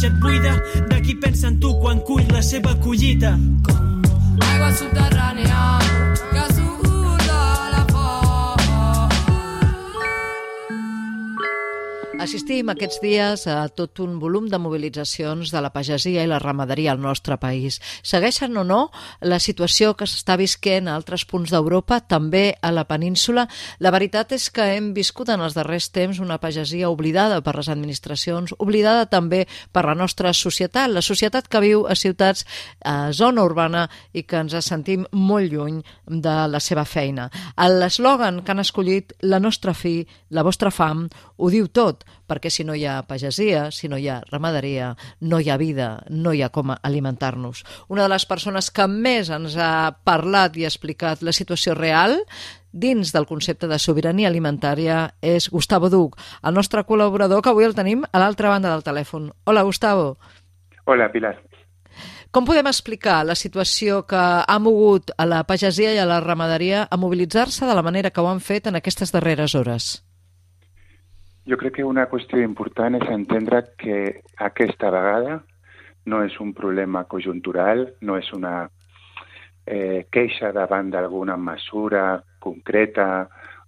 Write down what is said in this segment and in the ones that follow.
menja et buida de qui pensa en tu quan cull la seva collita. Aigua subterrània que Assistim aquests dies a tot un volum de mobilitzacions de la pagesia i la ramaderia al nostre país. Segueixen o no la situació que s'està visquent a altres punts d'Europa, també a la península? La veritat és que hem viscut en els darrers temps una pagesia oblidada per les administracions, oblidada també per la nostra societat, la societat que viu a ciutats, a zona urbana i que ens sentim molt lluny de la seva feina. L'eslògan que han escollit, la nostra fi, la vostra fam, ho diu tot, perquè si no hi ha pagesia, si no hi ha ramaderia, no hi ha vida, no hi ha com alimentar-nos. Una de les persones que més ens ha parlat i explicat la situació real dins del concepte de sobirania alimentària és Gustavo Duc, el nostre col·laborador que avui el tenim a l'altra banda del telèfon. Hola, Gustavo. Hola, Pilar. Com podem explicar la situació que ha mogut a la pagesia i a la ramaderia a mobilitzar-se de la manera que ho han fet en aquestes darreres hores? Jo crec que una qüestió important és entendre que aquesta vegada no és un problema conjuntural, no és una eh, queixa davant d'alguna mesura concreta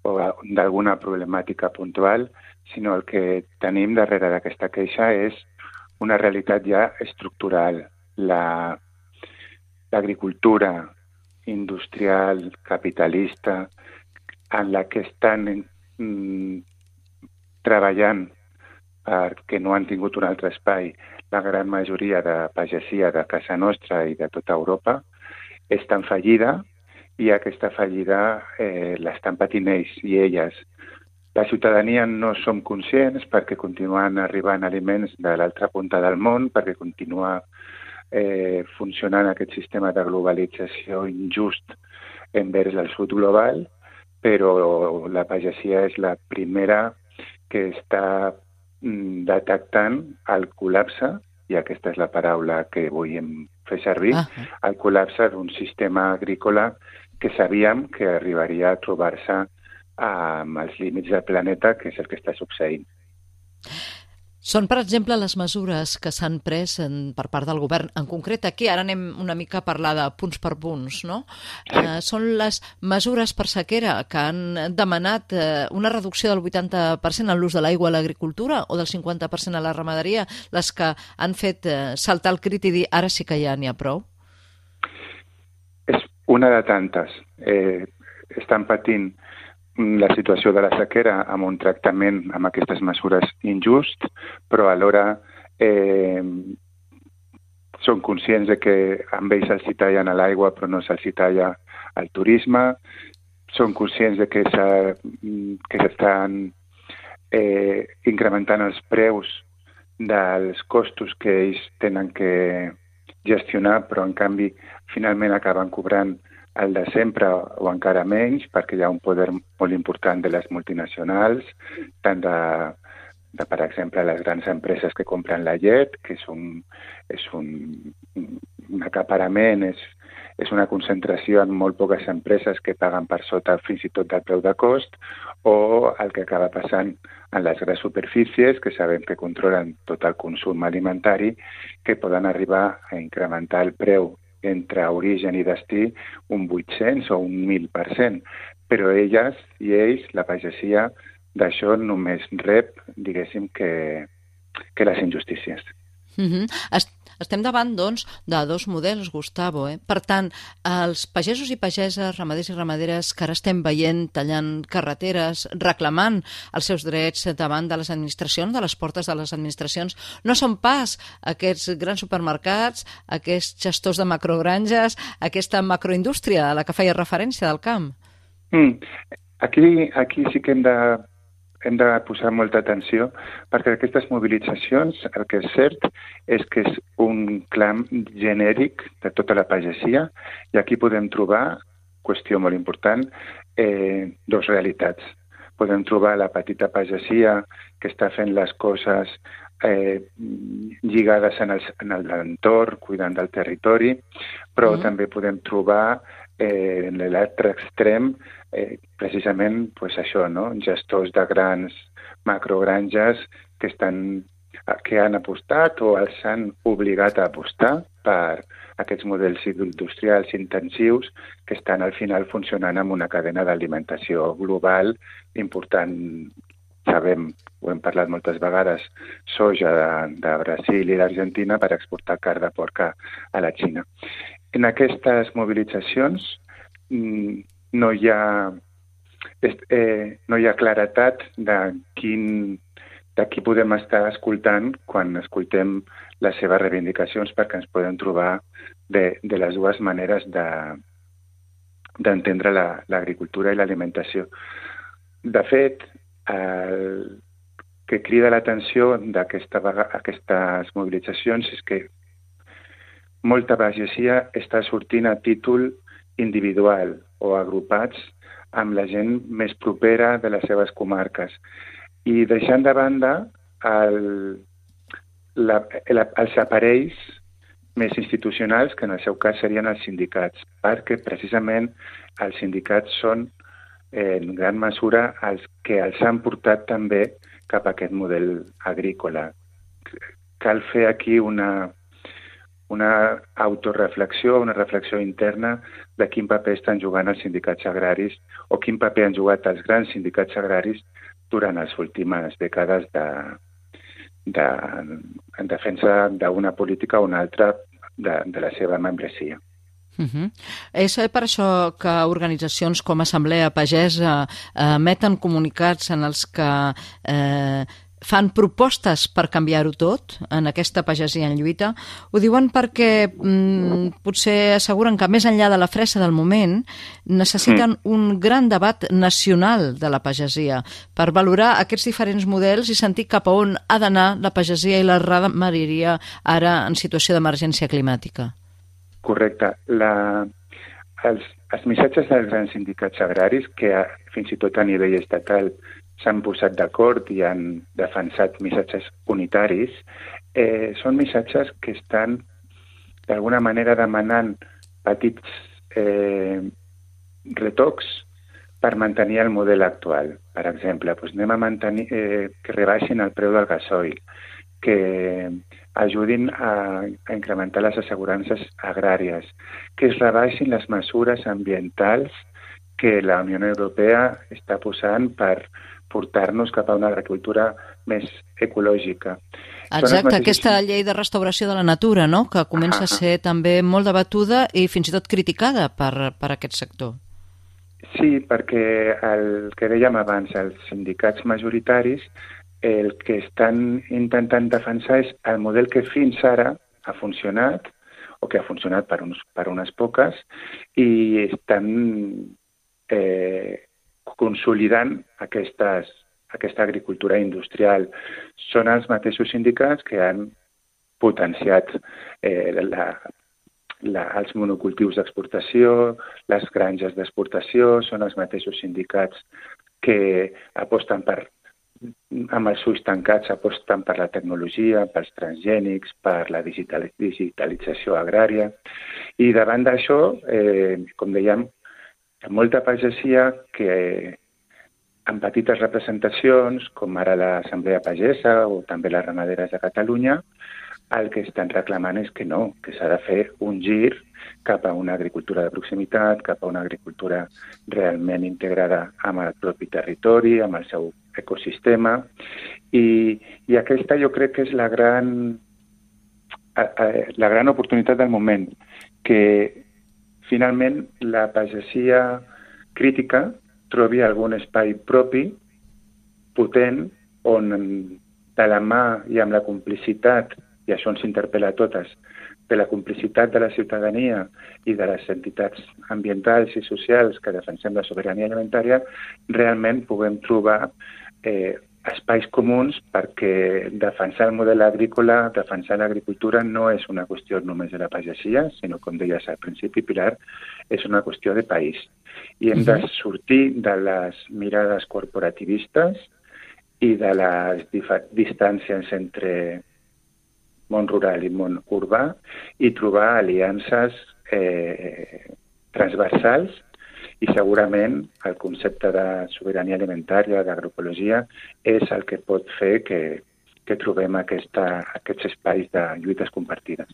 o d'alguna problemàtica puntual, sinó el que tenim darrere d'aquesta queixa és una realitat ja estructural. La, l'agricultura industrial, capitalista, en la que estan mm, treballant perquè no han tingut un altre espai la gran majoria de pagesia de casa nostra i de tota Europa, estan fallida i aquesta fallida eh, l'estan patint ells i elles. La ciutadania no som conscients perquè continuen arribant aliments de l'altra punta del món, perquè continua eh, funcionant aquest sistema de globalització injust envers el sud global, però la pagesia és la primera que està mm, detectant el col·lapse, i aquesta és la paraula que vull fer servir, ah. el col·lapse d'un sistema agrícola que sabíem que arribaria a trobar-se amb els límits del planeta, que és el que està succeint. Són, per exemple, les mesures que s'han pres en, per part del govern. En concret, aquí ara anem una mica a parlar de punts per punts, no? Eh, són les mesures per sequera que han demanat eh, una reducció del 80% en l'ús de l'aigua a l'agricultura o del 50% a la ramaderia, les que han fet eh, saltar el crit i dir ara sí que ja n'hi ha prou? És una de tantes. Eh, estan patint la situació de la sequera amb un tractament amb aquestes mesures injust, però alhora eh, són conscients de que amb ells se'ls tallen a l'aigua però no se'ls talla al turisme, són conscients de que s'estan eh, incrementant els preus dels costos que ells tenen que gestionar, però en canvi finalment acaben cobrant el de sempre o encara menys, perquè hi ha un poder molt important de les multinacionals, tant de, de per exemple, les grans empreses que compren la llet, que és un, és un, un acaparament, és, és una concentració en molt poques empreses que paguen per sota fins i tot del preu de cost, o el que acaba passant en les grans superfícies, que sabem que controlen tot el consum alimentari, que poden arribar a incrementar el preu entre origen i destí un 800 o un 1.000%, però elles i ells, la pagesia, d'això només rep, diguéssim, que, que les injustícies. Mm -hmm. Estem davant, doncs, de dos models, Gustavo. Eh? Per tant, els pagesos i pageses, ramaders i ramaderes que ara estem veient tallant carreteres, reclamant els seus drets davant de les administracions, de les portes de les administracions, no són pas aquests grans supermercats, aquests gestors de macrogranges, aquesta macroindústria a la que feia referència del camp. Mm. Aquí, aquí sí que hem de hem de posar molta atenció perquè aquestes mobilitzacions, el que és cert és que és un clam genèric de tota la pagesia i aquí podem trobar, qüestió molt important, eh, dos realitats. Podem trobar la petita pagesia que està fent les coses eh, lligades en l'entorn, cuidant del territori, però mm. també podem trobar eh, en l'altre extrem eh, precisament pues, això, no? gestors de grans macrogranges que estan que han apostat o els han obligat a apostar per aquests models industrials intensius que estan al final funcionant amb una cadena d'alimentació global important. Sabem, ho hem parlat moltes vegades, soja de, de Brasil i d'Argentina per exportar carn de porc a la Xina. En aquestes mobilitzacions mm, no hi ha eh, no hi ha claretat de quin de qui podem estar escoltant quan escoltem les seves reivindicacions perquè ens podem trobar de, de les dues maneres d'entendre de, l'agricultura la, i l'alimentació. De fet, el que crida l'atenció d'aquestes mobilitzacions és que molta pagesia està sortint a títol individual o agrupats amb la gent més propera de les seves comarques i deixant de banda el, la, el, els aparells més institucionals, que en el seu cas serien els sindicats, perquè precisament els sindicats són en gran mesura els que els han portat també cap a aquest model agrícola. Cal fer aquí una, una autoreflexió, una reflexió interna de quin paper estan jugant els sindicats agraris o quin paper han jugat els grans sindicats agraris durant les últimes dècades de, de, en defensa d'una política o una altra de, de la seva membresia. Uh -huh. És per això que organitzacions com Assemblea Pagesa eh, emeten comunicats en els que eh, fan propostes per canviar-ho tot en aquesta pagesia en lluita. Ho diuen perquè mm, potser asseguren que més enllà de la fressa del moment necessiten mm. un gran debat nacional de la pagesia per valorar aquests diferents models i sentir cap a on ha d'anar la pagesia i la ramaderia ara en situació d'emergència climàtica. Correcte. La, els, els missatges dels grans sindicats agraris, que fins i tot a nivell estatal s'han posat d'acord i han defensat missatges unitaris, eh, són missatges que estan d'alguna manera demanant petits eh, retocs per mantenir el model actual. Per exemple, doncs anem a mantenir eh, que rebaixin el preu del gasoil, que ajudin a, a incrementar les assegurances agràries, que es rebaixin les mesures ambientals que la Unió Europea està posant per portar-nos cap a una agricultura més ecològica. Exacte, aquesta llei de restauració de la natura, no?, que comença ah, a ser també molt debatuda i fins i tot criticada per, per aquest sector. Sí, perquè el que dèiem abans, els sindicats majoritaris el que estan intentant defensar és el model que fins ara ha funcionat o que ha funcionat per, uns, per unes poques i estan eh, consolidant aquestes, aquesta agricultura industrial. Són els mateixos sindicats que han potenciat eh, la, la, els monocultius d'exportació, les granges d'exportació, són els mateixos sindicats que aposten per amb els ulls tancats aposten per la tecnologia, pels transgènics, per la digitalització agrària. I davant d'això, eh, com dèiem, molta pagesia que en petites representacions, com ara l'Assemblea Pagesa o també les ramaderes de Catalunya, el que estan reclamant és que no, que s'ha de fer un gir cap a una agricultura de proximitat, cap a una agricultura realment integrada amb el propi territori, amb el seu ecosistema. I, i aquesta jo crec que és la gran, la gran oportunitat del moment, que finalment la pagesia crítica trobi algun espai propi, potent, on de la mà i amb la complicitat, i això ens interpel·la a totes, de la complicitat de la ciutadania i de les entitats ambientals i socials que defensem la sobirania alimentària, realment puguem trobar eh, espais comuns perquè defensar el model agrícola, defensar l'agricultura no és una qüestió només de la pagesia, sinó, com deies al principi, Pilar, és una qüestió de país. I hem de sortir de les mirades corporativistes i de les distàncies entre món rural i món urbà i trobar aliances eh, transversals i segurament el concepte de sobirania alimentària, d'agroecologia, és el que pot fer que, que trobem aquesta, aquests espais de lluites compartides.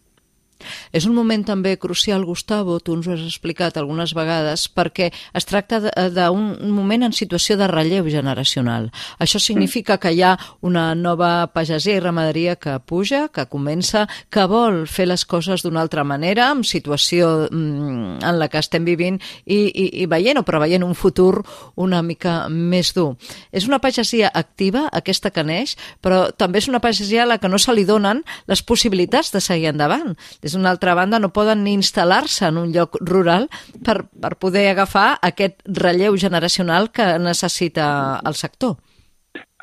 És un moment també crucial, Gustavo, tu ens ho has explicat algunes vegades, perquè es tracta d'un moment en situació de relleu generacional. Això significa que hi ha una nova pagesia i ramaderia que puja, que comença, que vol fer les coses d'una altra manera, en situació mm, en la que estem vivint i, i, i veient o preveient un futur una mica més dur. És una pagesia activa, aquesta que neix, però també és una pagesia a la que no se li donen les possibilitats de seguir endavant. Des d'una altra banda, no poden ni instal·lar-se en un lloc rural per, per poder agafar aquest relleu generacional que necessita el sector.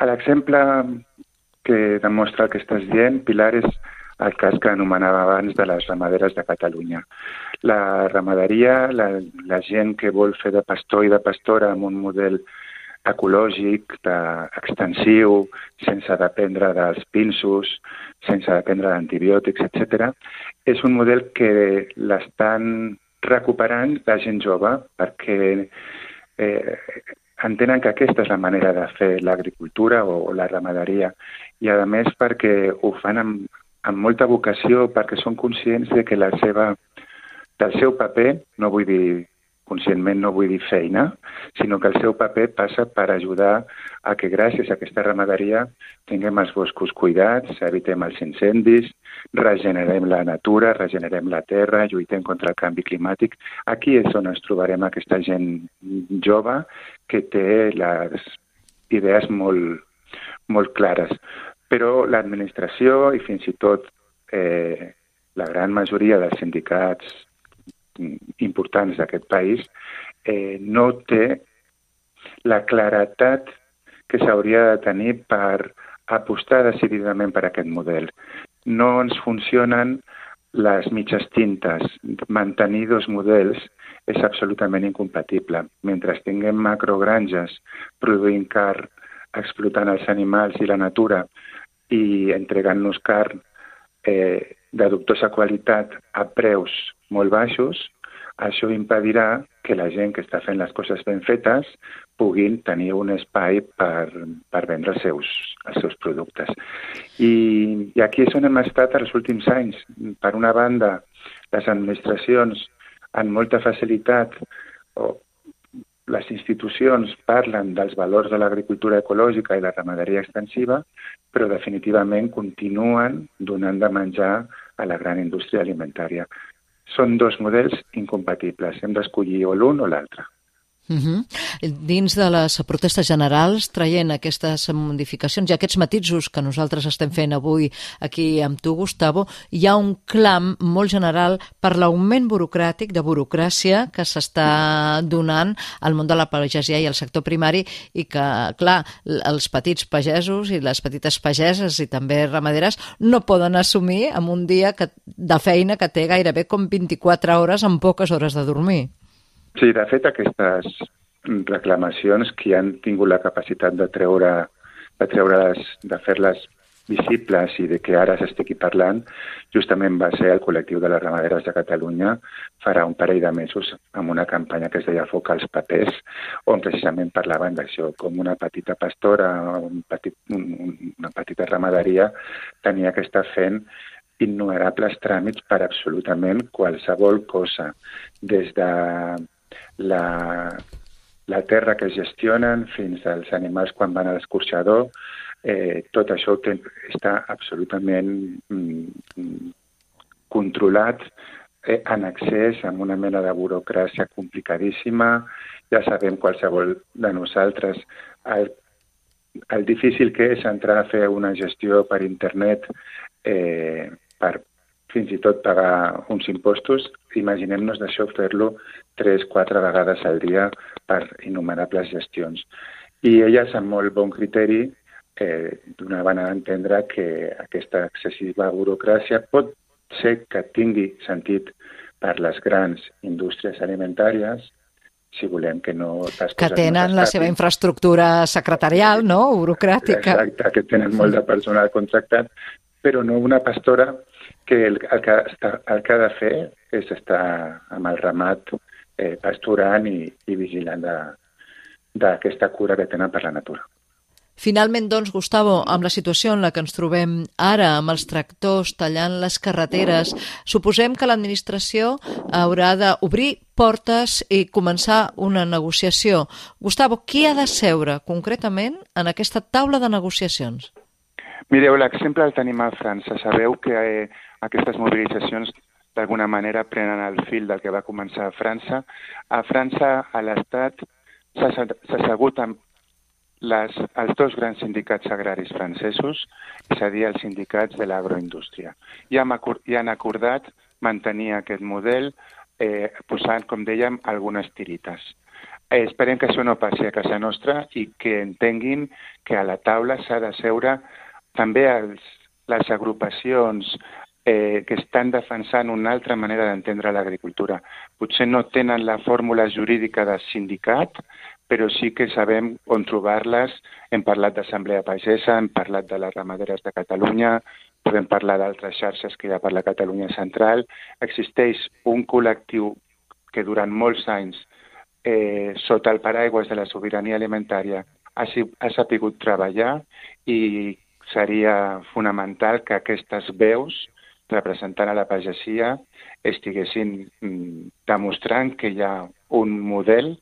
L'exemple que demostra el que estàs dient, Pilar, és el cas que anomenava abans de les ramaderes de Catalunya. La ramaderia, la, la gent que vol fer de pastor i de pastora amb un model ecològic, de, extensiu, sense dependre dels pinsos, sense dependre d'antibiòtics, etc. És un model que l'estan recuperant la gent jove perquè eh, entenen que aquesta és la manera de fer l'agricultura o, o la ramaderia i a més perquè ho fan amb, amb molta vocació perquè són conscients de que la seva, del seu paper, no vull dir conscientment no vull dir feina, sinó que el seu paper passa per ajudar a que gràcies a aquesta ramaderia tinguem els boscos cuidats, evitem els incendis, regenerem la natura, regenerem la terra, lluitem contra el canvi climàtic. Aquí és on ens trobarem aquesta gent jove que té les idees molt, molt clares. Però l'administració i fins i tot eh, la gran majoria dels sindicats importants d'aquest país, eh, no té la claretat que s'hauria de tenir per apostar decididament per aquest model. No ens funcionen les mitges tintes. Mantenir dos models és absolutament incompatible. Mentre tinguem macrogranges produint carn, explotant els animals i la natura i entregant-nos carn eh, de dubtosa qualitat a preus molt baixos, això impedirà que la gent que està fent les coses ben fetes puguin tenir un espai per, per vendre els seus, els seus productes. I, I aquí és on hem estat els últims anys. Per una banda, les administracions amb molta facilitat o les institucions parlen dels valors de l'agricultura ecològica i la ramaderia extensiva, però definitivament continuen donant de menjar a la gran indústria alimentària. Són dos models incompatibles. Hem d'escollir o l'un o l'altre. Uh -huh. Dins de les protestes generals, traient aquestes modificacions i aquests matisos que nosaltres estem fent avui aquí amb tu, Gustavo, hi ha un clam molt general per l'augment burocràtic de burocràcia que s'està donant al món de la pagesia i al sector primari i que, clar, els petits pagesos i les petites pageses i també ramaderes no poden assumir amb un dia que, de feina que té gairebé com 24 hores amb poques hores de dormir. Sí, de fet, aquestes reclamacions que han tingut la capacitat de treure de treure-les, de fer-les visibles i de que ara s'estigui parlant, justament va ser el col·lectiu de les ramaderes de Catalunya farà un parell de mesos amb una campanya que es deia Foc als papers, on precisament parlaven d'això, com una petita pastora, un petit, un, una petita ramaderia tenia que estar fent innumerables tràmits per absolutament qualsevol cosa, des de la, la terra que es gestionen fins als animals quan van a l'escorxador, eh, tot això ten, està absolutament mm, controlat eh, en accés amb una mena de burocràcia complicadíssima. Ja sabem qualsevol de nosaltres el, el difícil que és entrar a fer una gestió per internet eh, per fins i tot pagar uns impostos, imaginem-nos d'això fer-lo tres, quatre vegades al dia per innumerables gestions. I elles, amb molt bon criteri, eh, donaven a entendre que aquesta excessiva burocràcia pot ser que tingui sentit per les grans indústries alimentàries, si volem que no... Que tenen no la seva infraestructura secretarial, no?, burocràtica. Exacte, que tenen molt de personal contractat, però no una pastora que el, el, que, està, el que ha de fer és estar amb el ramat eh, pasturant i, i vigilant d'aquesta cura que tenen per la natura. Finalment, doncs, Gustavo, amb la situació en la que ens trobem ara, amb els tractors tallant les carreteres, suposem que l'administració haurà d'obrir portes i començar una negociació. Gustavo, qui ha de seure concretament en aquesta taula de negociacions? Mireu, l'exemple el tenim a França. Sabeu que eh, aquestes mobilitzacions d'alguna manera prenen el fil del que va començar a França. A França, a l'Estat, s'ha assegut amb les, els dos grans sindicats agraris francesos, és a dir, els sindicats de l'agroindústria. I, hem, I han acordat mantenir aquest model eh, posant, com dèiem, algunes tirites. Eh, esperem que això no passi a casa nostra i que entenguin que a la taula s'ha de seure també els, les agrupacions eh, que estan defensant una altra manera d'entendre l'agricultura. Potser no tenen la fórmula jurídica de sindicat, però sí que sabem on trobar-les. Hem parlat d'Assemblea Pagesa, hem parlat de les ramaderes de Catalunya, podem parlar d'altres xarxes que hi ha per la Catalunya central. Existeix un col·lectiu que durant molts anys, eh, sota el paraigües de la sobirania alimentària, ha, ha sapigut treballar i seria fonamental que aquestes veus representant a la pagesia estiguessin mm, demostrant que hi ha un model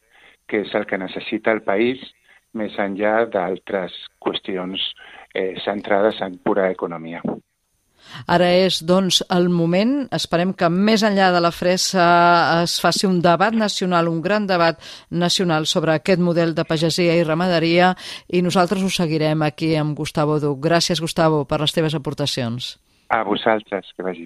que és el que necessita el país més enllà d'altres qüestions eh, centrades en pura economia. Ara és, doncs, el moment. Esperem que més enllà de la fressa es faci un debat nacional, un gran debat nacional sobre aquest model de pagesia i ramaderia i nosaltres ho seguirem aquí amb Gustavo Duc. Gràcies, Gustavo, per les teves aportacions. A vosaltres, que vagi.